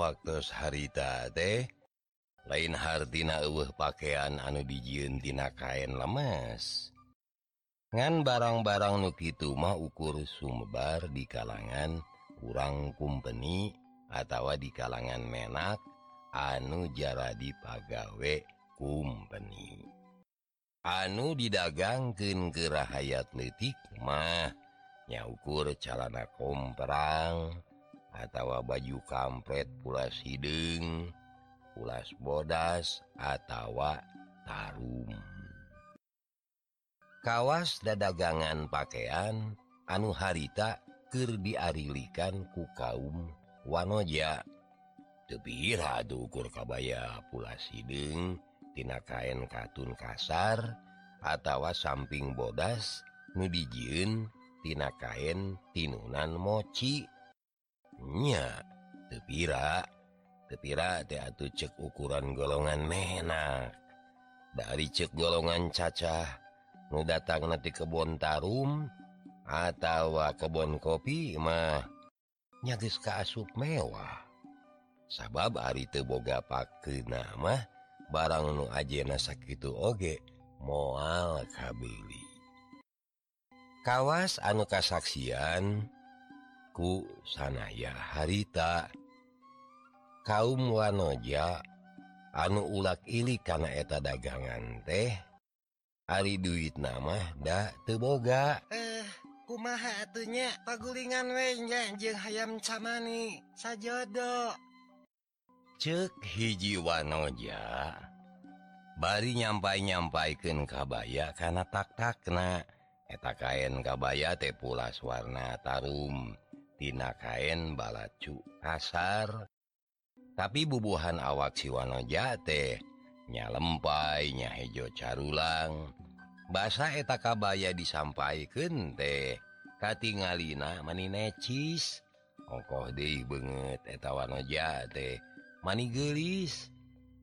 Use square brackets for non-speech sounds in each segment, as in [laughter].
waktu harita deh lain hardina uh pakaian anu dijiuntina kain lemes. Ngan barang-barang Nukitu mah ukur sumbar di kalangan kurang kumpeni atau di kalangan menak anu jara di pagawe kumpeni. Anu didagangken kerahayat letik mah nyaukur calana komperang. atau baju kampret pulas hidung pulas bodas atau tarum. Kawas dadagangan pakaian anu harita Ker diarilikan ku kaum wanoja. Tebira ukur kabaya pulas hidung tina kain katun kasar atau samping bodas nudijiun tina kain tinunan mochi nya tepira tepira teatu cek ukuran golongan menak dari cek golongan cacah nu datang nanti kebun tarum atau kebun kopi mah nyagis keasup mewah. Sabab Ari teboga pake nama barang nu ajena sakitu oge moal kabeli. Kawas anu kasaksian ku sanaya harita. Kaum wanoja anu ulak ili karena eta dagangan teh Ari duit nama ndak teboga eh kumaha atunya pagulingan wenya jeung hayam camani sajodo. Cek hiji wanoja bari nyampai-nyampaikan kabaya karena tak takna eta kain kabaya teh pulas warna tarum. tina kain balacu kasar. Tapi bubuhan awak Siwana jate nya hejo carulang. Basa eta kabaya disampaikan teh Katingalina mani necis ongkoh deh banget wanoja jate mani gelis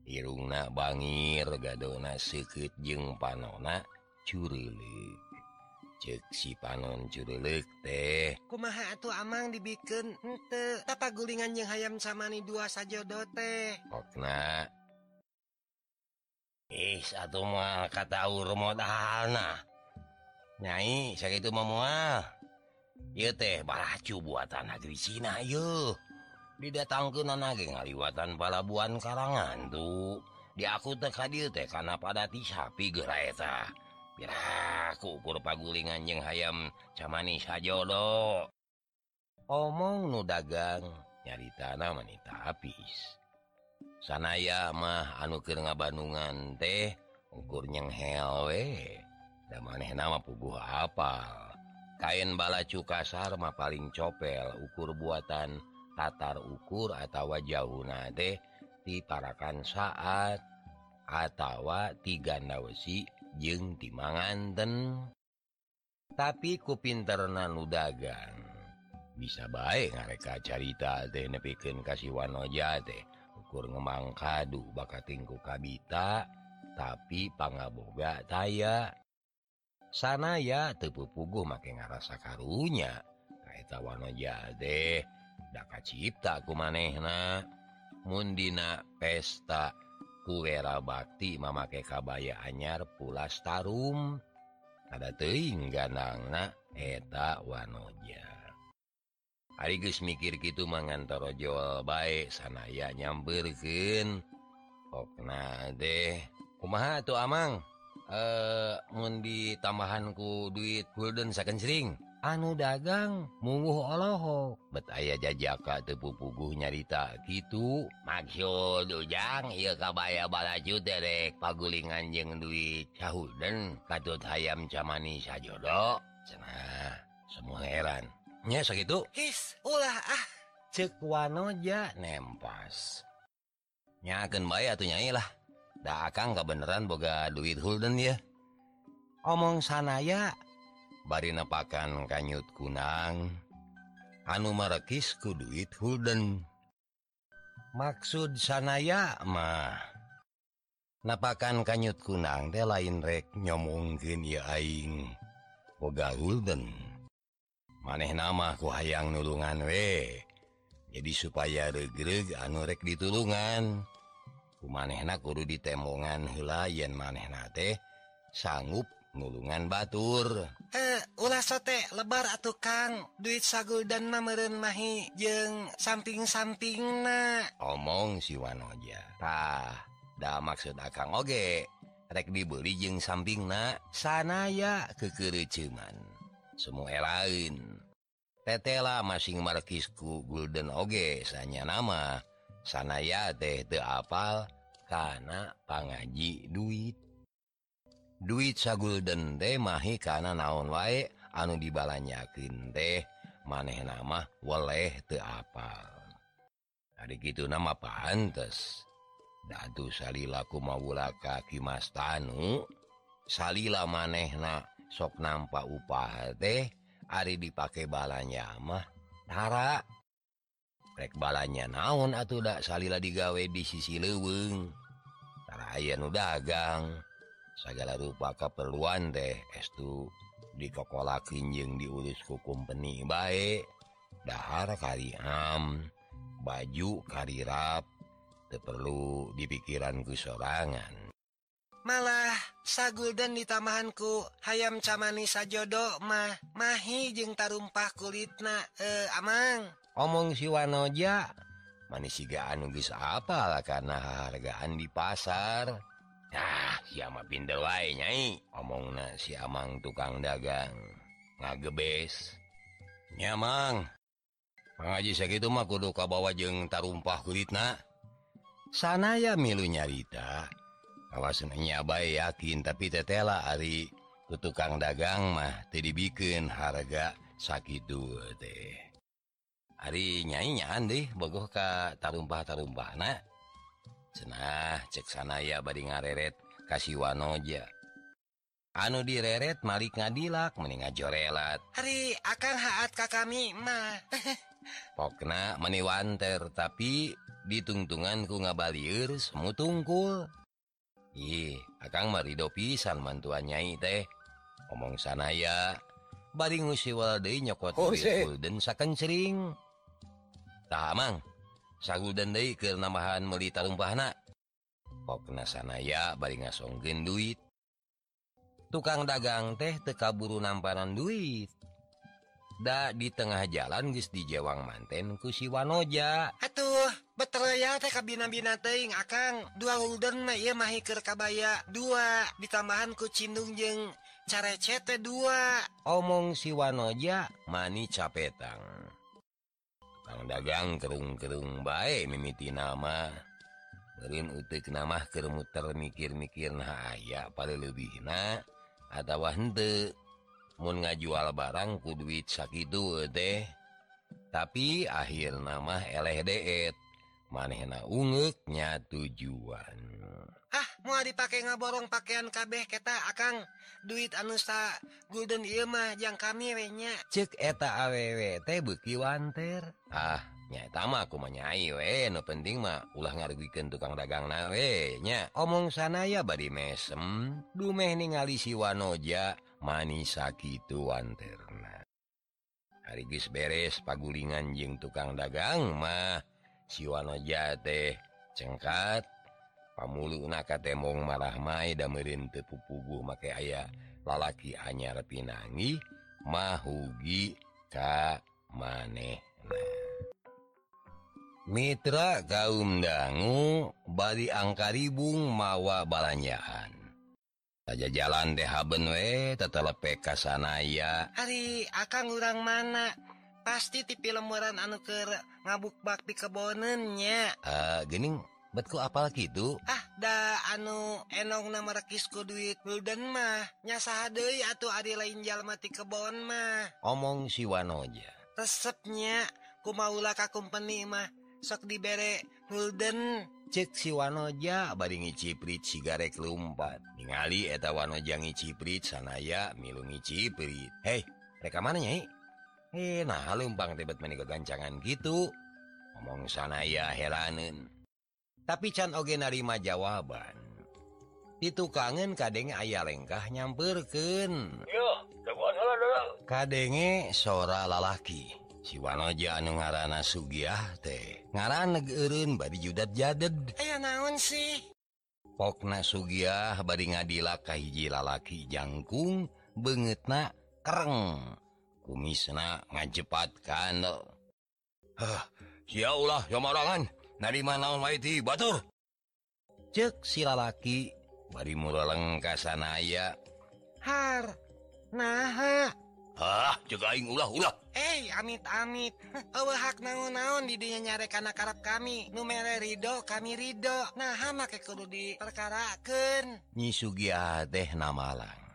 Irungna Bangir gadona seket jeng panona curili si panon julik teh. Kumaha atuh Amang dibikin? Ente tata gulingan yang hayam sama nih dua saja dote okna. Ih satu mah kata urmot halna nyai sakit memual iya teh baracu buatan negeri Cina yuk didatangkan nage ngaliwatan palabuhan karangan tuh di aku teh kadir teh karena pada ti sapi geraeta kukur pagulinganjeng hayam camanis sajolo omong nu dagang nyari tanah wanita habis sanaya mah anukir keur ngabandungan teh ukurnyang helwe dan maneh nama puguh apal. Kain balacu kasar mah paling copel ukur buatan tatar ukur atau jauhna teh diparakan saat atawa tiga nawesi jeng timanganten tapi ku pinternan nudagang bisa baik ngareka carita teh nepikin kasih wanoja teh. Ukur ngemang kadu bakatingku kabita tapi pangaboga taya. Sana ya tepupugu make ngarasa karunya. Kereta wanoja teh daka cipta ku manehna. Mundina pesta kuwera Bakti memakai kabaya anyar pulas Tarum ada teing ganangna eta wanoja. Arigus mikir gitu mengantorojo baik sanaya nyamberken okna deh. Kumaha tuh Amang? Eh mundi tambahanku duit Golden second sering. anu dagang munggu Allahho betaya jajaka tepupugu nyarita gitu. Maksud ujang ia kabaya balaju derek pagulingan jeng duit cahuden katut hayam camani sajodo cenah semua heran. Nya segitu his ulah ah. Cek wanoja nempas. Nyaken bayar tuh nyailah dah akang kebeneran boga duit hulden ya. Omong sanaya bari napakan kanyut kunang. Anu merekisku duit Hulden. Maksud sanaya mah napakan kanyut kunang de lain rek nyomongkin ya aing. Boga Hulden. Maneh nama ku hayang nulungan we. Jadi supaya regreg anu rek ditulungan. Ku manehna kudu ditemongan helayan manehna teh sanggup ngulungan batur. Eh ulah sote lebar atuh Kang. Duit sagul dan meren mahi jeng samping-samping na omong si Wanoja. Tah dah maksud akang oge. Rek dibeli jeng samping na sana ya kekericuman semua lain tetela masing markisku Golden Oge sanya nama. Sanaya teh the apal karenapanggaji duit duit sagul dende mahi karena naon wae anu dibalanyakin deh maneh nama waleh te apa hari gitu nama pantes Datu Salilaku maulaka Kimastanu Salila manehna sok nampa upah teh Ari dipakai balanya mah Nara. Rek balanya naon atau ndak Salila digawe di sisi leweng Tara aya nu dagang. segala rupa keperluan deh estu dikokola kinjeng diurus hukum peni baik dahar kariam baju karirap perlu dipikiran sorangan. Malah sagul dan di tamahanku hayam camani sajodo mah mahi jeng tarumpah kulitna eh amang. Omong siwanoja manis sigaan bisa apalah karena hargaan di pasar. Nah, siapa pindel wae nyai. Omong na si Amang tukang dagang. Ngagebes. Nyamang pengaji segitu mah kudu kabawa jeng tarumpah kulitna sana ya milu nyarita. Kawasannya baik yakin tapi tetela Ari ke tukang dagang mah tadi bikin harga sakit teh. Ari nyanyian deh bogoh ka tarumpah tarumpah nah cenah ceksanaya bad ngareret kasih wanoja anu direret Malik ngadilak meningat jorelat hari akan haat Ka kami mah [laughs] pokna meniwanter tapi ditungtunganku ngabalieur semu tungkul ih akan marido pisan mantuan nyai teh. Omong sanaya ngusiwal deui nyokot oh, dan saken sering tamang sagu dende ke nambahan melita rumpahna pokna sanaya bari ngasonggen duit? Tukang dagang teh tekaburu namparan duit. Da di tengah jalan geus dijewang manten ku si Wanoja. Atuh betul ya teh kabina-bina teuing akang dua gulden mah ieu mah kabaya dua. Ditambahan ku cindung jeung carecet teh dua. Omong si Wanoja mani capetang. dagang kerung-kerung baik mimiti nama. Berin utik nama kemuter mikir-mikir nah aya pada lebih nah atau hente ngajual barang ku duit sakitu teh. Tapi akhir nama deet. manehna ungeknya tujuan. mau dipakai ngaborong pakaian kabeh keta akang. Duit anusa Golden mah yang kami wenya cek eta awewe teh beuki wanter. Ah nyatama aku menyai we no penting mah ulah ngarugikan tukang dagang nawenya omong sana ya bad mesem. Dumeh ningali siwanoja manis gitu wanterna. Harigis beres pagulingan jeng tukang dagang mah si Wanoja teh cengkat. pamulu naka temong marah teu pupuguh make aya lalaki anyar pinangi mahugi Ka maneh Mitra kaum dangu bari angkaribung mawa balanyahan saja jalan we tetelepe ka sanaya Ari akang urang mana? Pasti tipi lemburan anuker ngabuk bakti kebonennya uh, ah, gening betku apal gitu ah da anu enong nama rekisku duit Hulden mah nyasa deui atau Ari lain jalmati kebon mah. Omong siwanoja resepnya ku maulah company mah sok dibere Hulden cek si Wanoja bari ngiciprit sigarek lumpat. Ningali eta wanoja ngiciprit sanaya milu ngiciprit. Hei mereka mana nyai? Eh nah lumpang tebet menikah gancangan gitu. Ngomong sanaya helanen tapi can oge narima jawaban. Itu kangen kadenge ayah lengkah nyammperken kadenge sora lalaki. Siwanoja anu ngaranana Sugiah teh ngaran negerun bari judat jaded. Aya naon sih? Pokna Sugiah bari ngadilakah hiji lalaki jangkung banget na kereng. Kumisna ngajepatkan kan Hah, siaulah ya marangan. narima naon waiti batur? Cek si lalaki. Bari muraleng kasanaya har Naha. Ah cek aing ulah ulah. Eh hey, amit amit oh [laughs] hak naon naon didinya nyare kana karep kami numere ridho kami ridho nah make kudu diperkarakeun. Nyi sugiah teh namalang.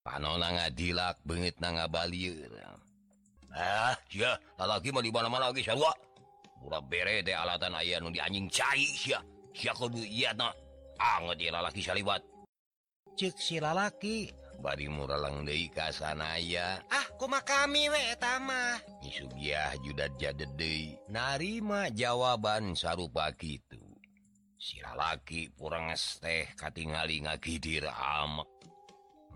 Panona ngadilak beungit na ngabalieur ah sia lalaki mah di mana-mana lagi sarua murah bere teh alatan aya nu di anjing cair ya si laki saliwat. Cek silalaki bari muralang ka sanaya ah kumaha kami we tamah Sugiah judat jadede narima jawaban sarupa kitu. Si lalaki puranges teh katingali ngagidir amek.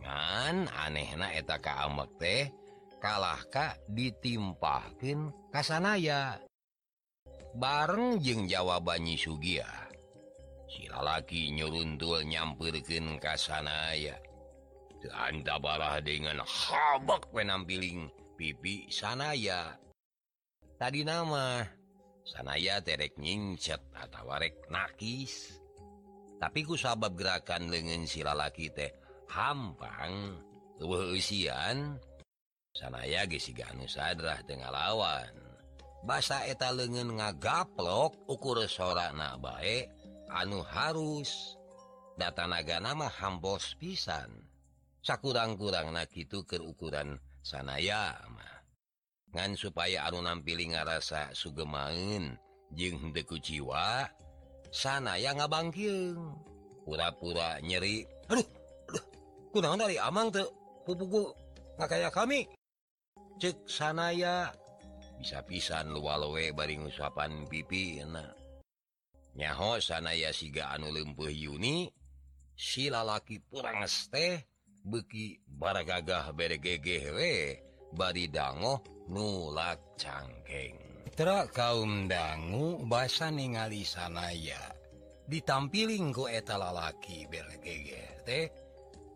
Ngan anehna eta ka amek teh kalah ka ditimpahkeun ka sanaya. bareng jeung jawabannya Sugia silalaki nyuruntul nyampirkan kasanaya antabarah dengan habak penampiling pipi sanaya. Tadi nama sanaya terek nyincet atau warek nakis. Tapi ku sabab gerakan lengan silalaki teh hampang. Usian sanaya gesi ganu sadrah tengah lawan. basa eta lengen ngagaplok ukur sora na baik anu harus data naga nama hambos pisan. Sakurang-kurang na itu ke ukuran sanayamah ngan supaya anu nampili ngarasa sugemain jeng deku jiwa sanaya ya pura-pura nyeri aduh, aduh kurang dari amang tuh pupuku nggak kayak kami. Cek sanaya bisa-pisan luwalowe bari ngusapan pipi enak. Nyaho sanaya siga anu lempuh Yuni si lalaki purangs teh beki baragagah bergegewe bari dango nulak cangkeng. Tra kaum dangu basa ningali sanaya ditampiling ku eta lalaki bergege teh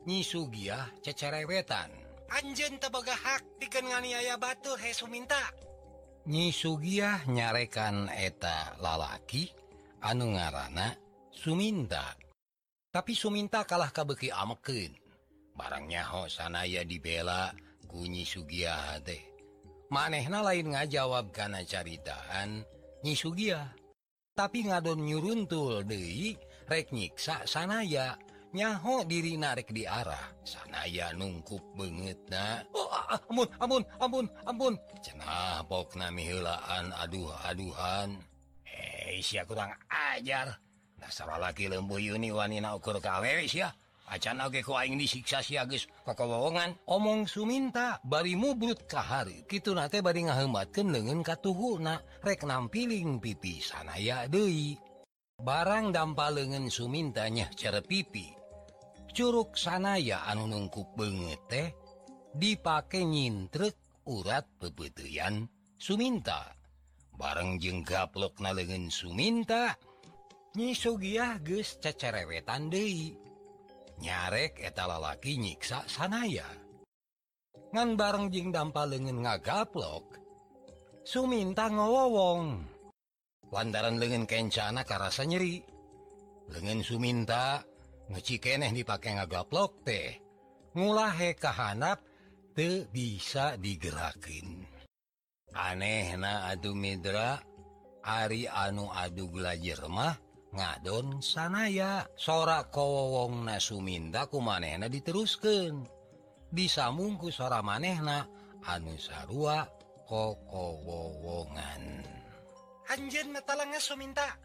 nyisugiah cecerewetan Anjen tebaga hak dikenganiaya batu he suminta. Nyi Sugiah nyarekan eta lalaki anu ngaranna Suminta. Tapi Suminta kalah kabeki amekin. Barangnya ho sanaya dibela Gunyi Sugiah deh manehna lain ngajawab karena caritaan Nyi Sugiah tapi ngadon nyuruntul deui rek nyiksa sanaya nyaho diri narik di arah. Sanaya nungkup banget nah oh, amun amun amun ampun cenah pok nami helaan aduh aduhan eh sia kurang ajar. Dasar laki lembu yuni wanina ukur kawe sia. Acan oge ku aing disiksa sia geus kakawawongan omong suminta bari mubrut kahari. Kitu nate bari ngaheumatkeun leungeun ka rek nampiling pipi sanaya deui. Barang dampal lengan sumintanya cara pipi. Curug sanaya anu nungkup beungeut teh dipake nyintrek urat pepetian Suminta. Bareng jeung na leungeun Suminta nyisugiah ges cecerewetan Dei nyarek eta lalaki nyiksa sanaya ngan bareng jeng dampal lengan ngagaplok Suminta ngowowong. Lantaran lengan kencana karasa nyeri. Lengan Suminta mucikeneh dipakai ngagaplok teh. Ngulahe kahanap te bisa digerakin. Aneh na adu Midra Ari anu adu belajar mah ngadon sanaya. Sorak kowong na Suminda ku manehna diterusken disamungku sora manehna anu sarua kokowowongan Anjen metalangnya Suminta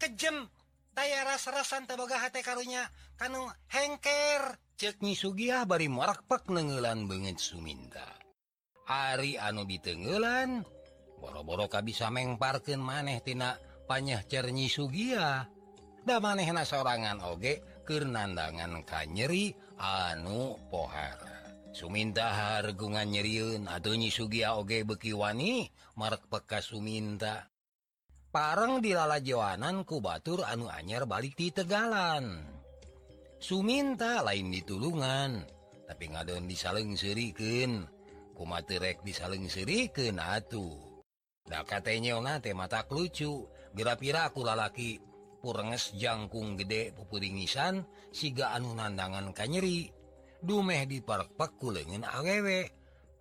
kejem. daya rasa-rasan teboga hati karunya. Kanu hengker. Ceknyi Sugiah bari morakpak nengelan banget Suminta Ari anu ditenggelan boro-boro ka bisa mengparken manehtina panyah cernyi Sugia da manehna sorangan oge kerenandangan ka nyeri anu pohara. Suminta hargungan nyeriun atau nyi Sugia oge beki wani mark peka Suminta pareng dilalajoanan ku Batur anu anyar balik di Tegalan. Suminta lain ditulungan tapi ngadon disaleng Seriken kumaterek disaleng Seriken Atuhdah katanya mata lucu. Gera-pira aku lalaki purenges jangkung gede pupuringisan siga anu nandangan kanyeri dumeh di park peku lengen awewek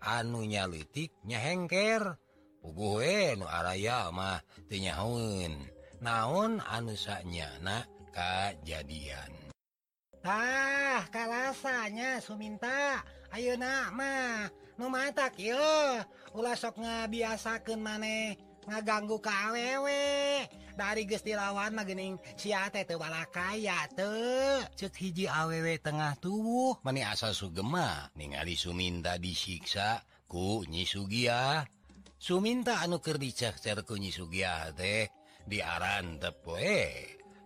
anu nyalitik nyahengker Ubuwe, araya mah mahnyahun naon anu anusanya kejadian. kejadiantah kalasanya Suminta. Ayo nama mata Ulah sok ngabiasakeun maneh ngaganggu awewe. dari gestilawan magening siate tebala balakaya tuh cek hiji awewe tengah tubuh Mani asal sugema ningali Suminta disiksa ku nyi Sugia Suminta anuker dicecer kunyi teh. Diaran tepoe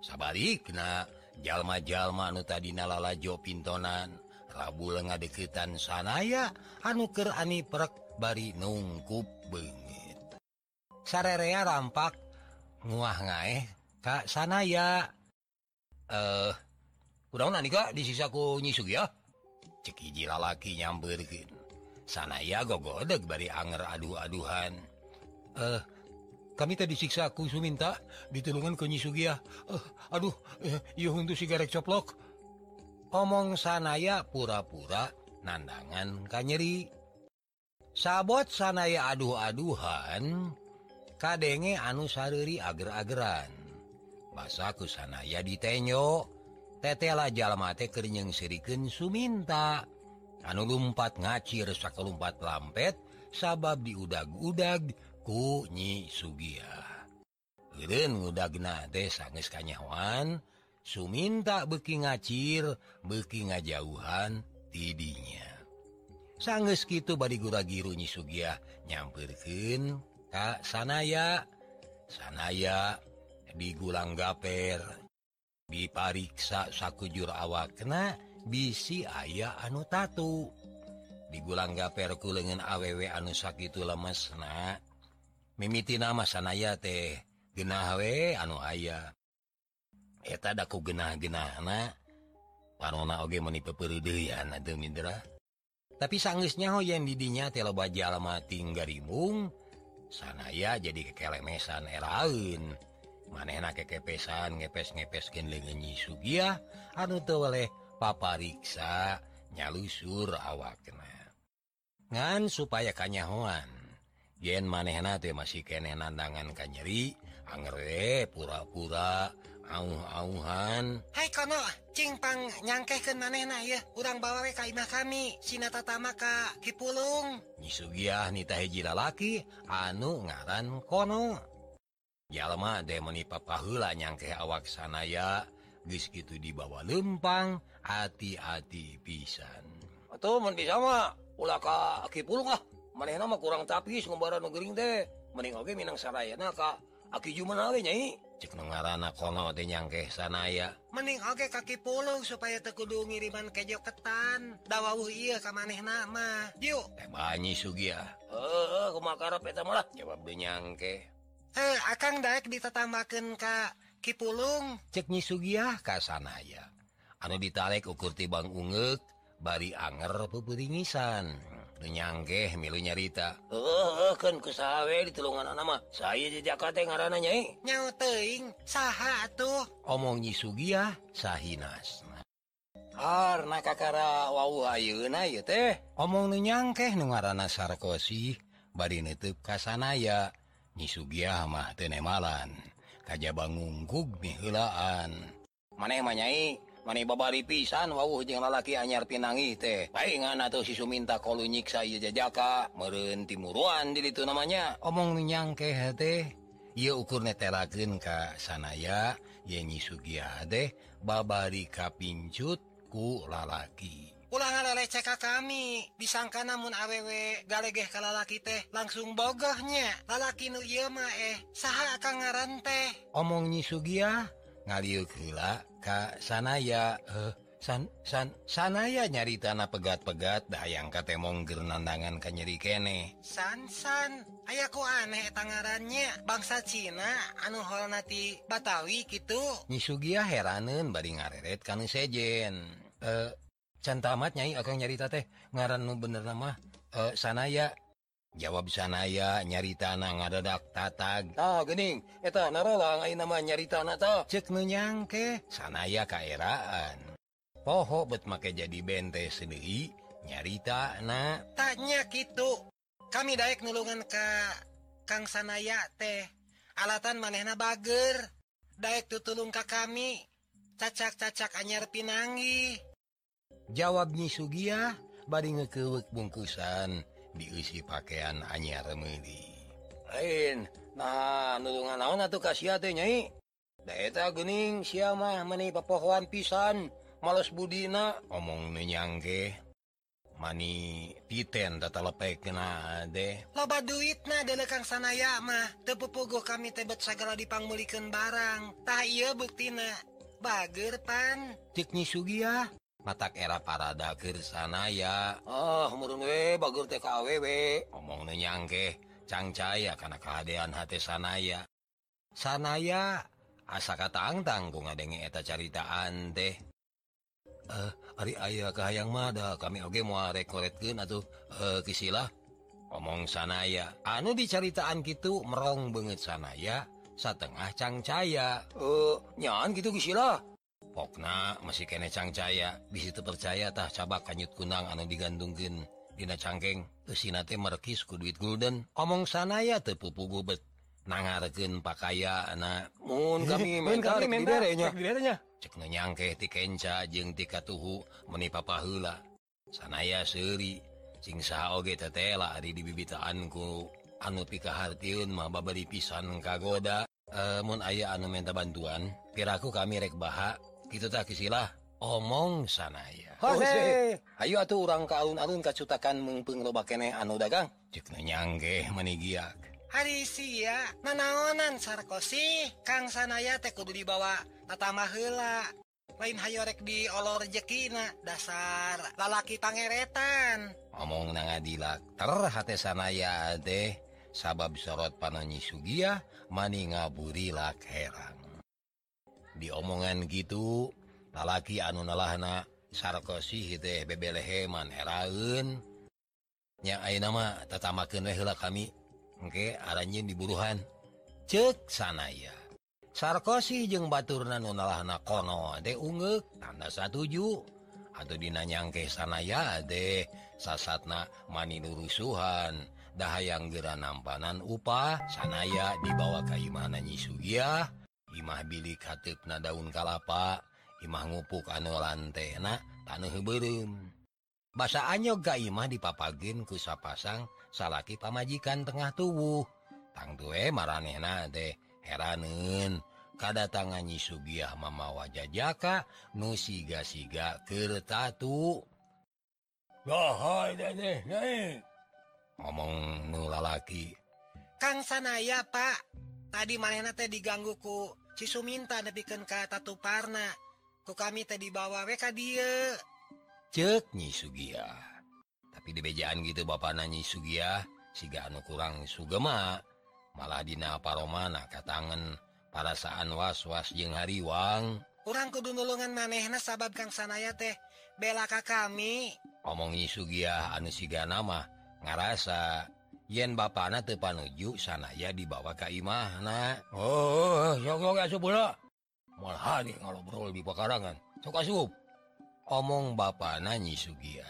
sabalikna jalma-jalma anu tadi nalalajo pintonan. Rabu lenga deketan sanaya anuker ani perek bari nungkup bengit sarerea rampak nguah ngaeh Kak sanaya. Eh udah nanti Kak disisaku nyi Cek hiji lalaki nyamberkin sanaya gogodeg bari Anger aduh-aduhan. Eh kami tadi disiksaku Su suminta ditulungan kenyi Sugia. eh, aduh eh, untuk sigarek coplok. Omong sanaya pura-pura nandangan kanyeri sabot sanaya aduh-aduhan kadenge anu sareri ager-ageran. Basaku sanaya ditenyo tetela jalmate kenyeng Siriken Suminta. anu lumpat ngacir resak lumpat lampet sabab diudag-udag kunyi Sugiadag sangnyawan Suminta beki ngacir beki ngajauhan tidinya. Sangges gitu bad nyi sugia nyampirkin Kak sanaya. Sanaya digulang gaper dipariksa sakujur awak kena bisi ayah anu tatu. Digulang gaperku lengan awewe anu sakit lemesna. Mimiti nama sanaya teh genahwe anu ayah eta daku genah-genahna. Parona oge menipe perudean ada mindra tapi sangisnya ho yang didinya teleba jalma tinggaribung sanaya jadi kekelemesan eraun. Manehna kekepesan ngepes-ngepeskin lengan nyi anu teu oleh papariksa nyalusur awakna. Ngan supaya kanyahoan. Yen manehna teh masih kene nandangan kanyeri angre pura-pura auh-auhan. Hai kono cingpang nyangkehkeun manehna ya urang bawawe ka imah kami sina tatama Kipulung. Nisugiah nita hiji lalaki anu ngaran kono. Jalma demoni papahula pahula nyangkeh awak sanaya geus kitu dibawa lempang hati-hati pisan. Atau sama ulah Ka lah maneh nama kurang tapis ngobaran nugering deh mending oke Minang Sarayana Kak Aki Juman nyai. Cek ngaran kono teh nyangkeh sanaya. Mending oge kaki pulung supaya tekudu ngiriman kejo ketan dawawuh iya ka maneh nama yuk. Eh banyi sugia ah. heeh kumakarep eta malah jawab nyangke. Eh akang daek ditambahkan ka Kipulung. Cek nyi sugia ah ka sanaya. aneh ditalek ukur tibang unget bari anger peperingsannyangkeh milu nyarita ke oh, kan ditulungan nama saya di Jakarta ngarannya sah tuh omongnyi Sugia Sahinas. Karena kakara Wow teh. Omong nyangkeh ngaran Sarkosi bari nutup kasanaya nyisugia mah tenemalan ngungkug bangunggug nilaan maneh manyai man babari pisan wauh jeung lalaki anyar pinangi teh. Palingan atau sisu minta kalau nyiksa jajaka. Meren timuruan di itu namanya. Omong nyang ke teh. Ia ukur netelaken ka sanaya yenyi sugia deh babari kapincut ku lalaki. Ulangan leceka kami. Disangka namun awewe galegeh kalalaki teh langsung bogohnya lalaki nu Yema eh saha akan ngaran teh. Omong nyi sugia ngaliuk hela Ka sanaya. Eh, san, san, sanaya nyari tanah pegat-pegat dayang katemong gerandangan ke nyeri kene. Sansan ayaku aneh tangarannya. Bangsa Cina anu holnati Batawi gitu Nisugia heranen bari ngareret kan sejen. Eh cantamat nyai akan nyarita teh ngaran nu bener nama eh, sanaya. jawab sanaya nyarita na ngadadak tatag ah, gening. Eh, Eta naralang ay nama nyarita na ta. Cek nunyangke sanaya kaeraan poho bet make jadi bente sendiri nyarita na tanya gitu. Kami daek nulungan ka Kang sanaya teh. Alatan manehna bager. Daek tutulung ka kami. Cacak-cacak anyar pinangi. Jawab Nyi Sugia bari ngekewek bungkusan. diisi pakaian anyar remedi lain nah nulungan naon atuh kasihan teh nyai? Da eta geuning Gening siamah meni pepohoan pisan males Budina. Omong ge. mani piten da lepek kena deh. Loba duit na kang sanaya mah tepupugo kami tebet segala dipangmulikeun barang. Tah iya buktina. Cik cekni Sugia mata era paradakir sana ya. Oh bagus TKWW omong nenyangke cangcaya karena kehaan hate sanaya sanaya asa kataang tanggung ngadenge eta caritaan teh. Eh hari ayah kehaang mada kami Oge mau rekoretkin atau eh, kisilah. Omong sanaya anu dicaritaan gitu merong banget sanaya setengah cangcaya eh nyaan gitu kisilah. pokna masih kene cangcaya. Disitu percayatah cabak kanyut kunang anu digantungkeun Dina cangkeng eusina teh merkis ku duit gulden. Omong sanaya tepupu gobet nangargen pakaian anakmun [laughs] kami ti kenca jeng tika tuhu papa pahula. Sanaya seri saha oge tetela di bibitaanku anu pikahartiun mah babari pisan kagoda eh, mun aya anu minta bantuan. Piraku kami rek bahak gitulah kisilah omong sanaya Ayo atuh orang ka alun-alun kacutakan mempeng loba kene anu dagang. Cuknyanggge menigiak. Hari sia nanaonan sarkosi. Kang sanaya teh kudu dibawa tatama heula lain hayorek di olor rejekina dasar lalaki pangeretan. Omong na ngadilak terhati sanaya deh. Sabab sorot panonyi Sugia mani ngaburilak herang di omongan gitu lalaki anu nalahna sarkosi bebeman herunnya nama heula kami engke aranjeun diburuhan. Cek sana ya. Sarkosi jeung Baturnanlahna kono de unge tanda satuju. Atau dinanyangke sana ya deh sasatna mani nurusuhan dahang gera nampanan upah sanaya dibawa Kaimana Nyi Sugiah Imah bilik hatipna daun kalapa Imah ngupuk anu lantena tanuh anyog ka imah dipapageun kusa pasang salaki pamajikan tengah tubuh. Tanggue eh, maranehna deh heranen Kada tangani Sugiah Mama wajah jaka nu siga-siga deh ngomong nulalaki Kang sanaya Pak. Tadi manehna teh digangguku Cisu minta nebiken kata tuparna ku kami tadi dibawa WK dia. Cenyi Sugia tapi di bejaan gitu Bapak nanyi Sugia siga anu kurang Sugema. Malahdina paromana katangan parasaan was-was jeung hariwang. Kurang kedunulungan manehna sabab Kang sanaya teh. Belaka kami. Omong nyi Sugia anu siga nama ngarasa yen bana teu panuju sanaya dibawa Kaimahna Oh ngobrol di pekarangan. Suka sub omong ba nanyi Sugia.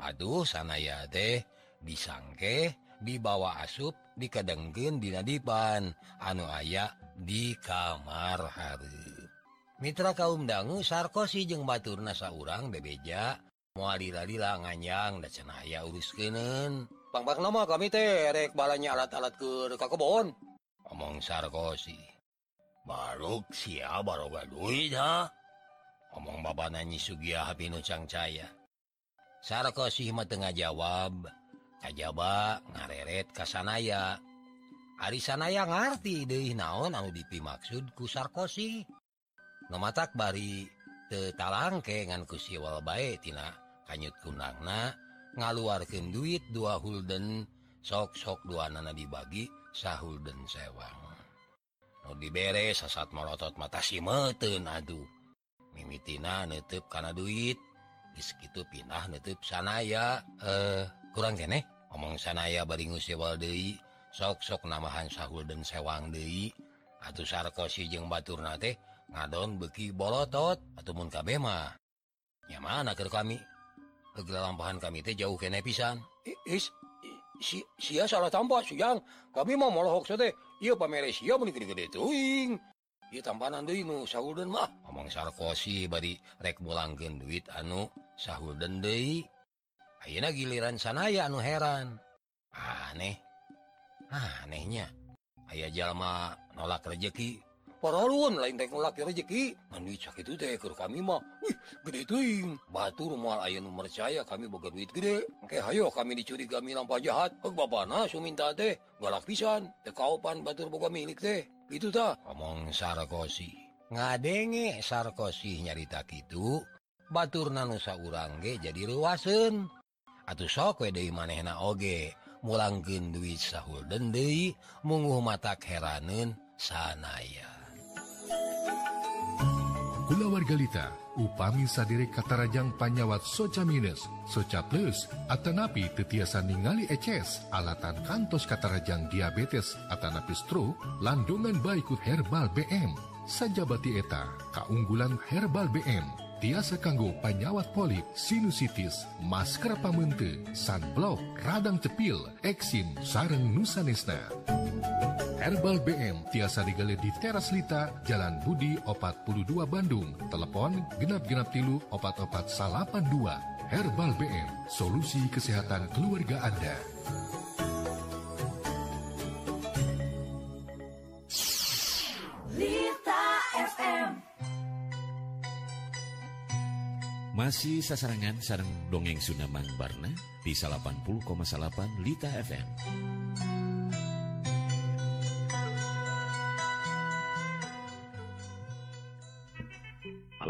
Aduh sanaya teh disangke dibawa asup dikedenggen dinadipan anu aya di kamar hari Mitra kaum dangu sarkosi jeung Batur nasa urang bebeja. Moal lila nganyang dan cenah urus uruskeun Pambak nama kami terek balanya alat-alat ke ka kebon omong sarkosi baru sia baroga duit ha? Omong Bapak nanyi Sugia Hab Nucangcaya sarkosi mah tengah jawab kajaba ngareret kasanaya Ari sanaya ngarti De naon anu dipi maksudku sarkosi nomatak bari tetalangkengan kusiwal baiktina kanyut kunangna. ngaluarkan duit dua Hulden sok-sok dua nana dibagi sahulden sewang. No diberes sasat melotot mata simeun aduh mimitina nutup karena duit gitu pindah nutup sanaya. Eh kurang kene omong sanaya baringus sewal Dei sok-sok namahan sahulden sewang Dei atau sarkosi jeung batur nate ngadon beki bolotot ataupun kabema nya mana ke kami? kegelampahan kami teh jauh kene pisan. Is si sia salah tambah siang. Kami mau molohok teh. Iya pamere sia mun gede-gede tuing iya tampanan deui nu sahulden mah. Omong sarkosi bari rek mulangkeun duit anu sahulden deui. Ayeuna giliran sanaya anu heran. Aneh. Anehnya. Aya jalma nolak rezeki paralun lain teh ngelak rezeki anu cak itu teh keur kami mah wih gede teuing. Batur moal aya nu percaya kami boga duit gede. Engke hayo kami dicurigami lampa jahat. Heuh bapana suminta teh galak pisan. Teh kaopan batur boga milik teh. Gitu tah. Omong sarkosi. Ngadenge sarkosi nyarita kitu batur nanusa urangge jadi ruasen atuh sok we deui manehna oge. Mulangkeun duit sahul deui munguh matak heraneun sanaya. Kula wargalita, upami sadire katarajang panyawat soca minus, soca plus, atanapi tetiasa ningali eces, alatan kantos katarajang diabetes atanapi stroke, landungan baikut herbal BM. Sajabati eta, kaunggulan herbal BM, tiasa kanggo panyawat polip, sinusitis, masker pamente, sunblock, radang cepil, eksim, sareng nusanesna. Herbal BM tiasa digali di Teras Lita, Jalan Budi, 42 Bandung. Telepon genap-genap tilu opat opat salapan dua. Herbal BM, solusi kesehatan keluarga Anda. Lita FM. Masih sasarangan sareng dongeng Sunamang Barna di 80,8 Lita FM.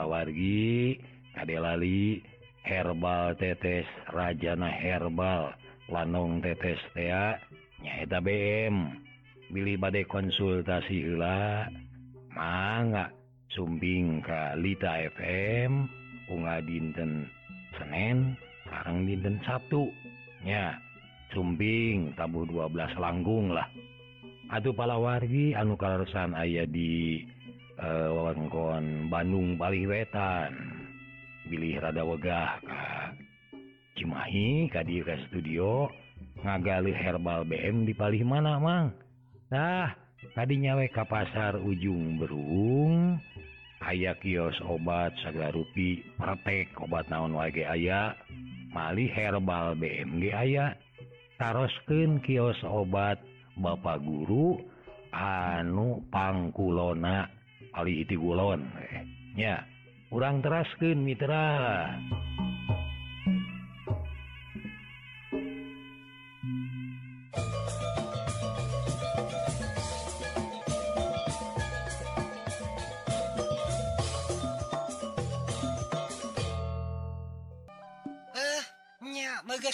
wargi Kadelali herbal tetes Rajana herbal Lanong tetes tea nyaeta BM Billy badai konsultasi Ula manga sumbing ka Lita FM bunga dinten Senin sekarang dinten Sabtunya sumbing tabuh 12 langgung lah. Aduh palawargi anu karusan ayah di eh, wewengkon Bandung Bali Wetan. Pilih rada wegah Cimahi Kadir studio ngagali herbal BM di Palih mana Mang? Nah tadi nyawe ka pasar ujung berung aya kios obat sagala rupi praktek obat naon wage aya mali herbal BMG aya tarosken kios obat Bapak guru anu pangkulona Ali itu gulon eh. ya kurang terasken Mitra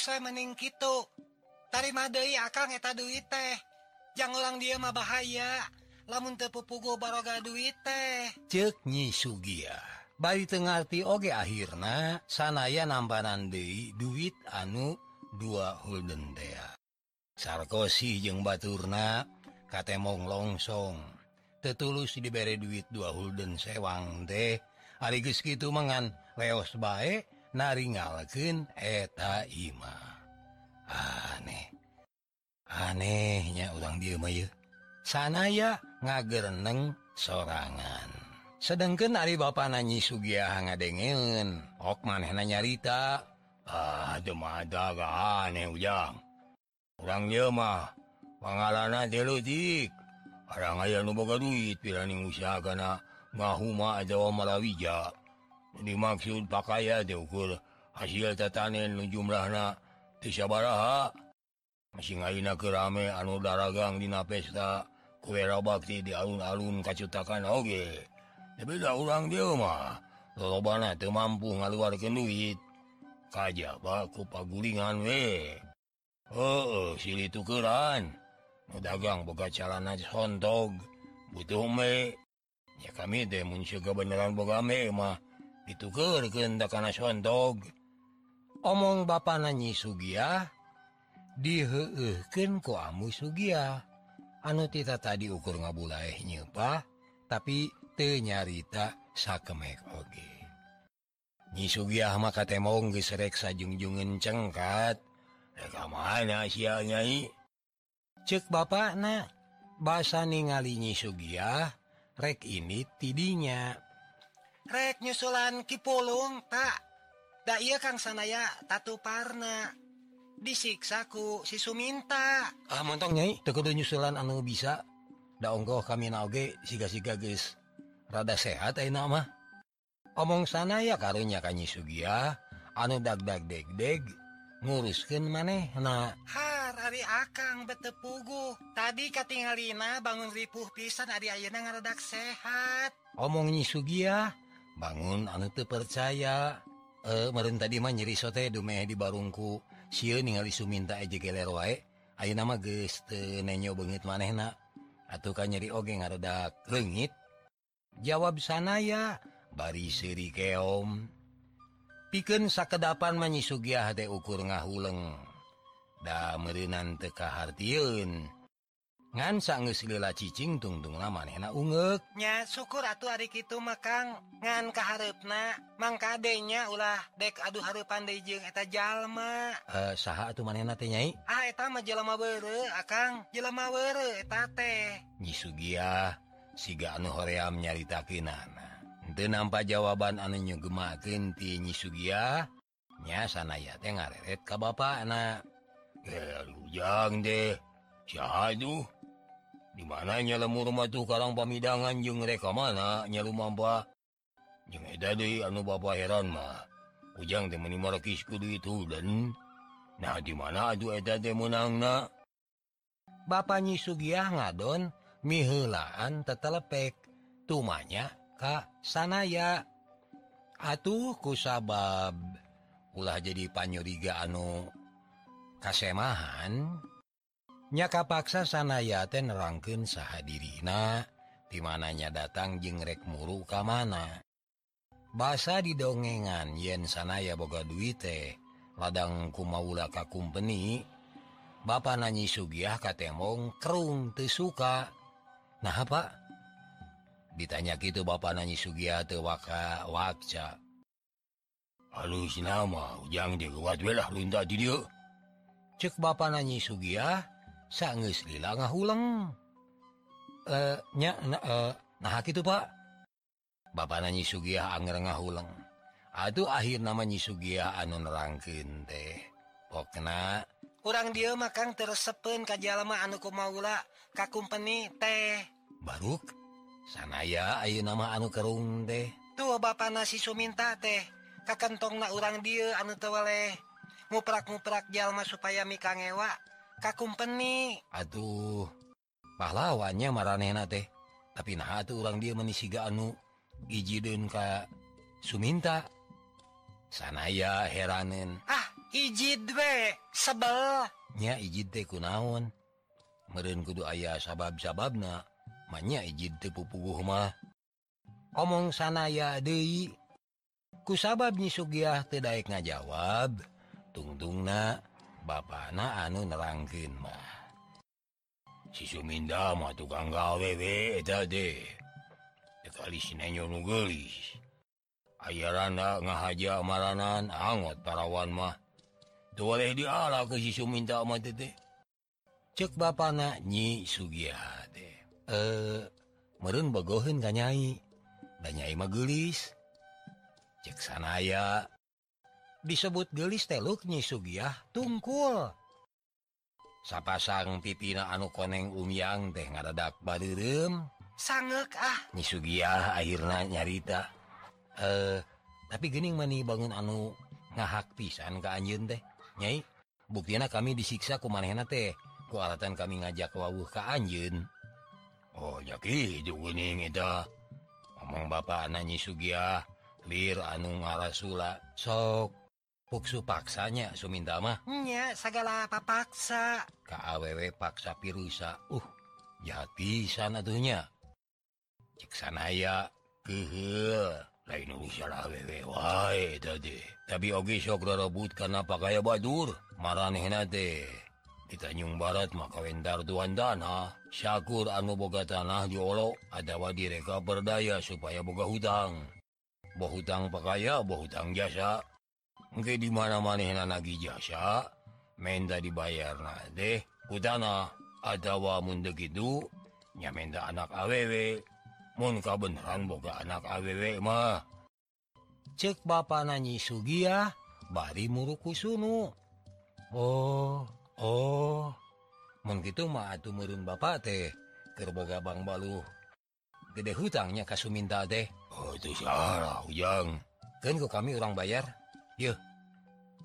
we mening gitu tarimadai akang eta duit teh. Janganlang dia mah bahaya. Lamun tepupugo baroga duit teh. Cenyi Sugia. Bari tengarti oge akhirnya sanaya nambanan Dei duit anu dua Holden Sarkosi jeung Baturna katemong longsong. Tetulus diberre duit dua hulden sewang deh Aligus gitu mangan leos baik naringalkeun eta Ima. Aneh. Anehnya urang dieu mah yeuh sanaya ngagereneng sorangan. Sedangkan Ari ba nanyi Sugia ngadegen Ok manehna nyarita. Ah, aneh ujang. Orang mah pengalana delodik orang aya nuboga duit pirani usaha kana. Ngahuma Jawa Malawija dimaksud pakaian diukur hasil tatanen jumlah tisabaraha ke rame anu daragang dina pesta. Kue bakti di alun-alun kacutakan Oge tapi orang dimah teu mampu ngaluarkeun duit. Kaj baku pagulingan we. Oh sili tukeran. Dagang boga calana hontog butuh me. Ya kami boga kebenaran mah. ditukul karena sondog. Omong ba nanyi Sugia dihekin ku amu Sugia. Anu tita tadi ukur ngabulaeh nyepa tapi tenyarita sakemek oge. Nyi Sugiah maka temong geserek sajungjungen cengkat. Reka mana sia nyai? Cek bapak nak Basa ningali Nyi Sugiah Rek ini tidinya. rek nyusulan Kipulung tak Da iya Kang sanaya tatu parna. Disiksaku si Suminta. Ah montong nyai. Teu kudu nyusulan anu bisa. Da onggoh kami naoge siga-siga geus rada sehat ayeuna mah. Omong sanaya karunya ka Nyi Sugia anu dagdag degdeg nguruskeun maneh na. Har ari akang betepugu tadi katingalina bangun ripuh pisan ari ayeuna ngaradak sehat. Omong Nyi Sugia bangun an percaya. Eh tadimah nyeri sote dume di barungku. Siun ningali Suminta ejegeler wae. Ayo nama teu nenyo bengit manehna. Atau kan nyeri oge ngaredak leungit jawab sana ya. Bari seri keom. Piken sakedapan manyisugiah teh ukur ngahuleng. Da merenan teka hartiun ngansanglila cicing tungtung lama enak ungeknya syukur atuh hari itu maka ngan kaharepna mangkadenya ulah dek aduh hari pandai jeng eta jalma eh uh, saha manehna teh nyai? Ah eta mah jelema bere akang ah, jelema bere eta teh. Nyisugia siga anu hoream nyaritakeunana. Teu nampa jawaban anu nyegemakeun ti nyisugia nya sanaya teh ngareret ka bapana. Anak eh lujang deh Syahadu dimananya lemur rumahtu Karang pamidangan je mereka mana? Nyarumba anu ba heran mah ujang temeni Markis itu dan nah dimana aduh menang bapaknyi Sugiah ngadon mihelaan tetelepek. Tumanya Ka sanaya. Atuhku sabab. Ulah jadi panyuriga anu kasemahan. nyaka paksa sanayaten rangken sahadirina dimananya datang jengrek muru ka mana. Basa didongengan yen sanaya boga duite ladang maula ka kumpeni Bapak nanyi Sugiah katemong kerung tesuka nah apa? Ditanya gitu Bapak nanyi Sugia tewaka Waca halus nama di dilah cek Bapak nanyi Sugiah sangus lila ngahuleng eh, nya ehnya uh, eh, nah gitu Pak Bapak nanyi Sugiah Angger ngahuleng Aduh akhir nama nyi Sugiah anu nerangkin teh pokna kurang dia makan tersepen kajlama anuku maula kakumpeni teh baru sanaya ayu nama anu kerung deh tuh Bapak nasi Suminta teh kakentong na orang dia anu tewaleh muprak-muprak jalma supaya mika kakum peni aduh pahlawannya marehna teh. Tapi nah tuh orang dia menisiga anu gijidun Ka Suminta. Sanaya heranin ah ijid we sebelnya ijid teh kunaon. Meren kudu ayah sabab-sababna manya ijid teh pupuguh mah. Omong sanaya deui ku sabab nyi Sugiah teh daek ngajawab tungtungna Bapak na anu nerangkin mah Suminda mah tukang gawewe tadi kali nugelis. Ayaana ngahaja maranan angot parawan mah boleh diala ke sisu minta amat tete cek bapak nanyi Sugi eh merun bagohin kanyai danyai magelis. Cek sanaya disebut gelis teluk nyi Sugiah tungkul. Sapasang pipina anu koneng umyang teh ngadadak baderem sangek ah. Nyi Sugiah akhirnya nyarita eh tapi gening mani bangun anu ngahak pisan ke anjeun teh nyai. Buktinya kami disiksa ku manehna teh ku alatan kami ngajak wawuh ke anjeun. Oh nyaki juga nih kita ngomong bapak nyi Sugiah lir anu ngarasula sok Puksu paksanya Sumindamahnya segala apa paksa KAWW paksa pirusa uh jati sana tuhnya. Ceksanaya ke lain tadi tapi ogebut karena pakai Badur Maraneh nate di Tanjung Barat maka Wendar Tuan tanah Syakur anu boga tanah diolo adawa direka berdaya supaya boga hutang. Bohutang boh bohutang jasa. Oke dimana-manehagi jasa menda dibayar deh. Udana adawamun gitu nyamenda anak awwMka beneran boga anak aww mah. Cek bapa nanyi Sugia bari muruku Sunu. Oh Oh. Mun gitu mah atuh meureun Bapak teh keur boga Bang Balu. Gede hutangnya ka minta teh. Oh itu salah ujang. Kan kok kami orang bayar. yuk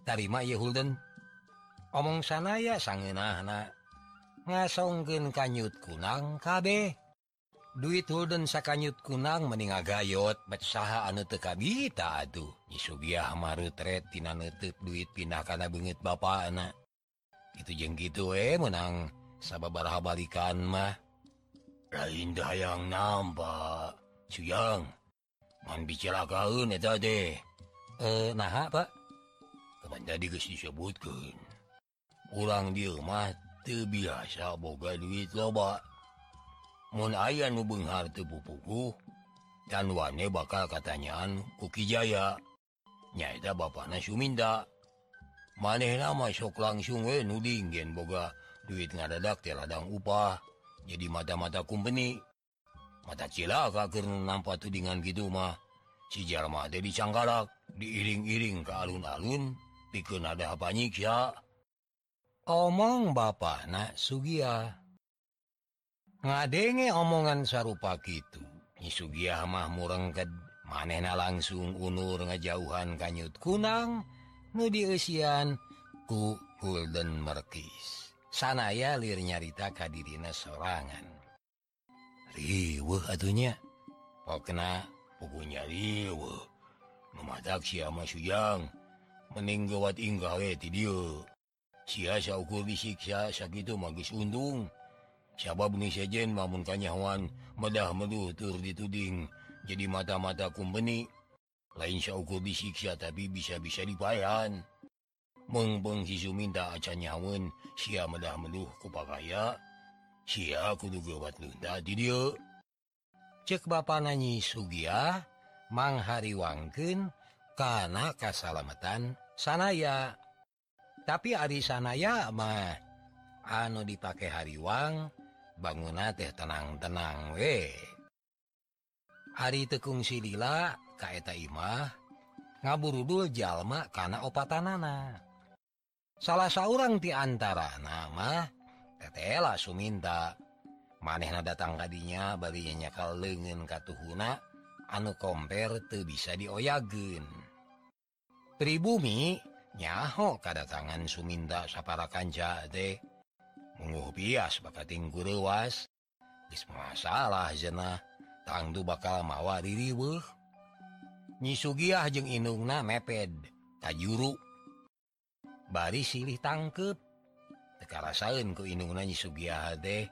tarima Yehulden omong sanaya sangen anak ngasongken kanyut kunang kabeh. Duit Hulden sakanyut kunang mening gayot betsaha anu tekabita aduh nyisugiah marutretina nutup duit pindah kana beungeut ba anak itu jeng gitu eh menang sababaraha balikan mah. Lain dayang nampak suyang. Man bicara kaun deh eh nah Pak? Geus disebutkan kurang di rumah teu biasa boga duit loba mun aya nubenghar tepupuku dan Wane bakal katanyaan kuki Jaya. Nyaita bana Suminda maneh nama sok langsung eh, we nuding gen boga duit ngadadak di ladang upah. Jadi mata-mata kumpeni. Mata cilaka keur nampak tudingan gitu mah. Si jalma jadi cangkarak diiring-iring ke alun-alun pikun ada banyak Kia? Omong bapakna Sugia ngadenge omongan sarupa itu Sugia mah murengked manena langsung unur ngejauhan kanyut kunang nudi usian ku Golden Merkis. Sanaya lir nyarita kadirina sorangan. Riwuh atunya pokna pukunya riweuh. memadaksi ama mending meninggalwat inggah ti siasa ukur disiksa sakit magis untung. Sabab ni sejen mamun kanyawan medah medu tur dituding jadi mata-mata kumbeni lain syaukur disiksa tapi bisa-bisa dipayan mengbeng si Suminta acan nyawen. Sia medah meduh kupakaya sia kudu gawat lunta di dia. Cek bapak nanyi sugia ah? Manghariwangken karena kesalamatan sanaya. Tapi Ari sanaya mah anu dipakai hariwang bangun teh tenang-tenang we. Hari tekung Sidila kaeta Imah ngaburudul jalma karena opatanana. Salah seorang diantara nama Tetela Suminta. Manehna datang tadinya barinya nyakal lengen katuhuna anu komper teu bisa dioyagen pribumi nyaho kada tangan Suminda saparakan teh mengu bias bakating guruwas masalah cenah tangdu bakal mawa diriwuh nyisugiah jeung inungna meped tajuru bari silih tangkep. Tekarasaeun ku inungna nyisugiah teh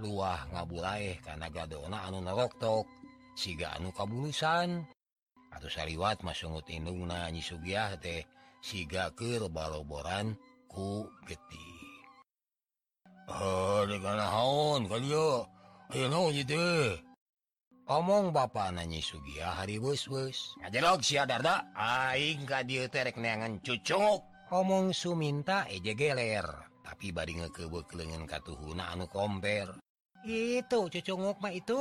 luah ngabulaeh kana gadona anu naroktok. siga anu kabulusan atau sariwat masungut Inung nanyi Sugiah teh siga kebaloboran ku getih omong ba nanyi Sugia hari siangan cucuk omong Suminta eje geler tapi bari ngekebek leungeun katuhuna anu komper. itu cucunguk mah itu.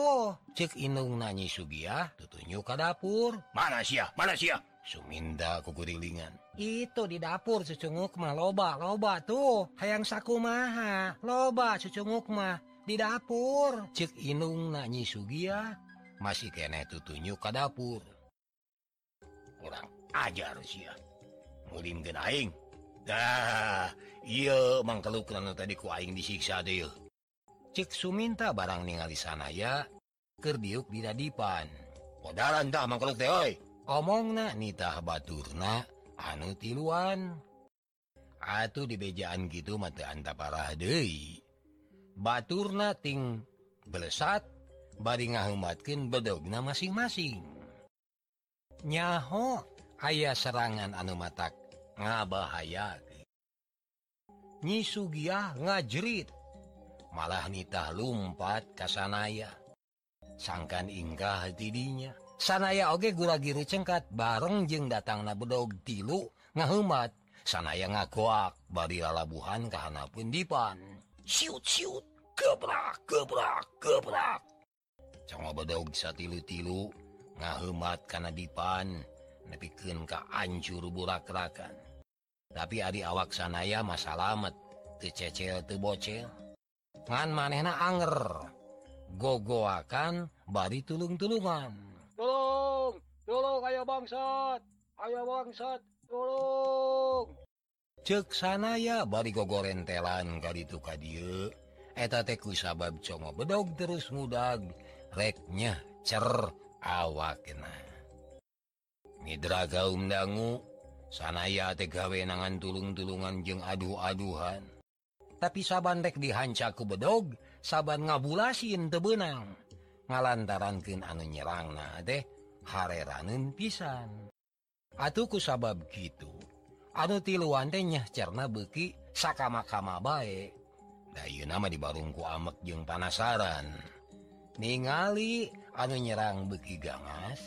Cek inung nanyi Sugia tutunyu ke dapur. Mana sia? Mana sia? Suminda kukurilingan. Itu di dapur cucunguk mah loba loba tuh. Hayang saku maha loba cucunguk mah di dapur. Cek inung nanyi Sugia masih kene tutunyu ke dapur. Kurang ajar sia. Mulim genaing dah iya mangkeluk tadi kuaing disiksa deh cek Suminta barang ningali sana ya? Kerdiuk didadipan modalantah mangkeluk tehoi omong na nitah baturna anu tiluan. Atuh dibejaan gitu mata anta parah deui. Baturna ting belesat bari ngahumatkeun bedogna masing-masing. Nyaho ayah serangan anu matak ngabahaya. Nyi Sugiah ngajerit. malah nitah lumpat kasanaya sangkan inggah tidinya. Sanaya oge gura-giri cengkat bareng jeng datang nabedog tilu. Ngahumat sanaya ngakuak bari lalabuhan kahana pundipan siut siut gebrak gebrak gebrak. Cuma bedog satilu tilu ngahumat kana dipan nepikeun ka ancur burak-rakan. Tapi ari awak sanaya masalamet teu cecel teu bocel. ngan manehna anger. Gogoakan bari tulung-tulungan. Tolong tolong ayo bangsat! Ayo bangsat! Tolong cek sanaya bari gogorentelan kali itu ka dieu eta teku sabab congo bedog terus mudag. Reknya cer awakna. Midra gaum dangu sanaya teh gawe nangan tulung-tulungan jeung aduh-aduhan. tapi saban rek dihancaku bedog saban ngabulasin tebenang ngalantarankin anu nyerang nah deh hareranun pisan Atuhku sabab gitu. Anu tiluantenya carna beki sakamakama baik Dayu nama di barungku amek jeung panasaran. Ningali anu nyerang beki ganas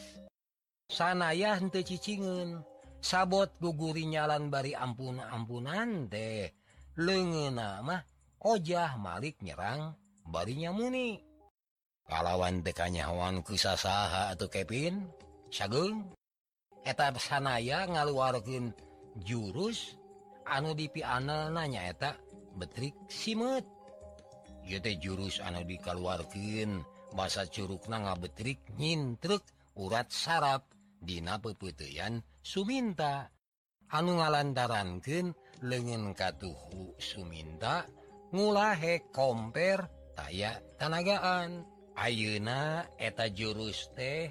sanayah henteu cicingeun. Sabot guguri nyalan bari ampun ampunan teh. lengen nama Ojah Malik nyerang barinya muni. Pahlawan tekanyawan kusasaha atau Kevin. Sagung etap sanaya ngaluarkin jurus anu dipianal nanyaeta betrik simet. Yute jurus anu dikaluarkin bahasa Curug na nga betrik nyintruk urat saraf Dina peputian Suminta. Anu ngalantaranken lengen katuhu Suminta ngulahe komper taya tanagaan. Ayeuna eta jurus teh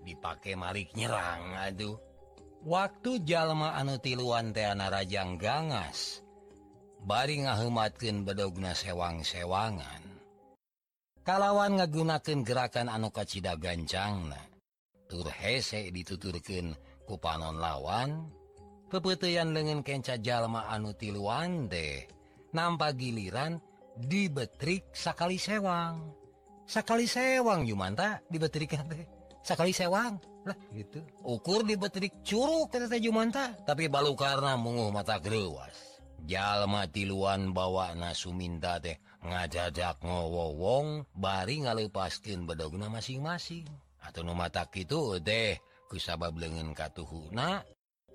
dipake Malik nyerang aduh. Waktu jalma anu tiluan Teana Rajang Gangas bari ngahumatkeun bedogna sewang-sewangan. Kalawan ngagunakeun gerakan anu kacida gancangna tur hese dituturkeun ku panon lawan pepetian dengan kenca jalma anu tiluan deh nampak giliran dibetrik sakali sewang. Sakali sewang Jumanta diberik sakali sewang lah gitu. Ukur dibetrik Curug kata Jumanta tapi balu karena mengu mata gerewas jalma tiluan bawa nasu minta teh ngajajak ngowowong bari ngalepaskin bedogna masing-masing. Atau mata itu deh kusabab leungeun katuhuna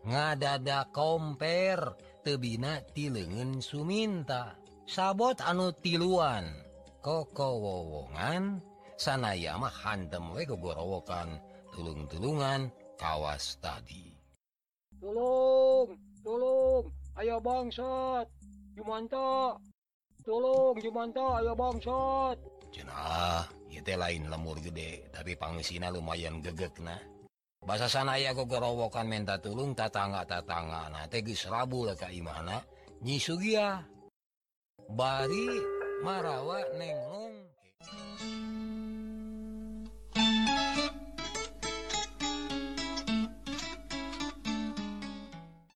ngadada komper tebina tilengen Suminta. Sabot anu tiluan. Koko wowongan sanayamah hantem we kegorowokan tulung-tulungan kawas tadi. Tolong tolong ayo bangsat. Jumanta tolong Jumanta ayo bangsat. Jenah lain lemur gede tapi pangina lumayan gegek nah. bahasa sana ya kegorowokan menta tulung tatangga tatangga nah geus rabu imana nyi sugia bari marawa nenglong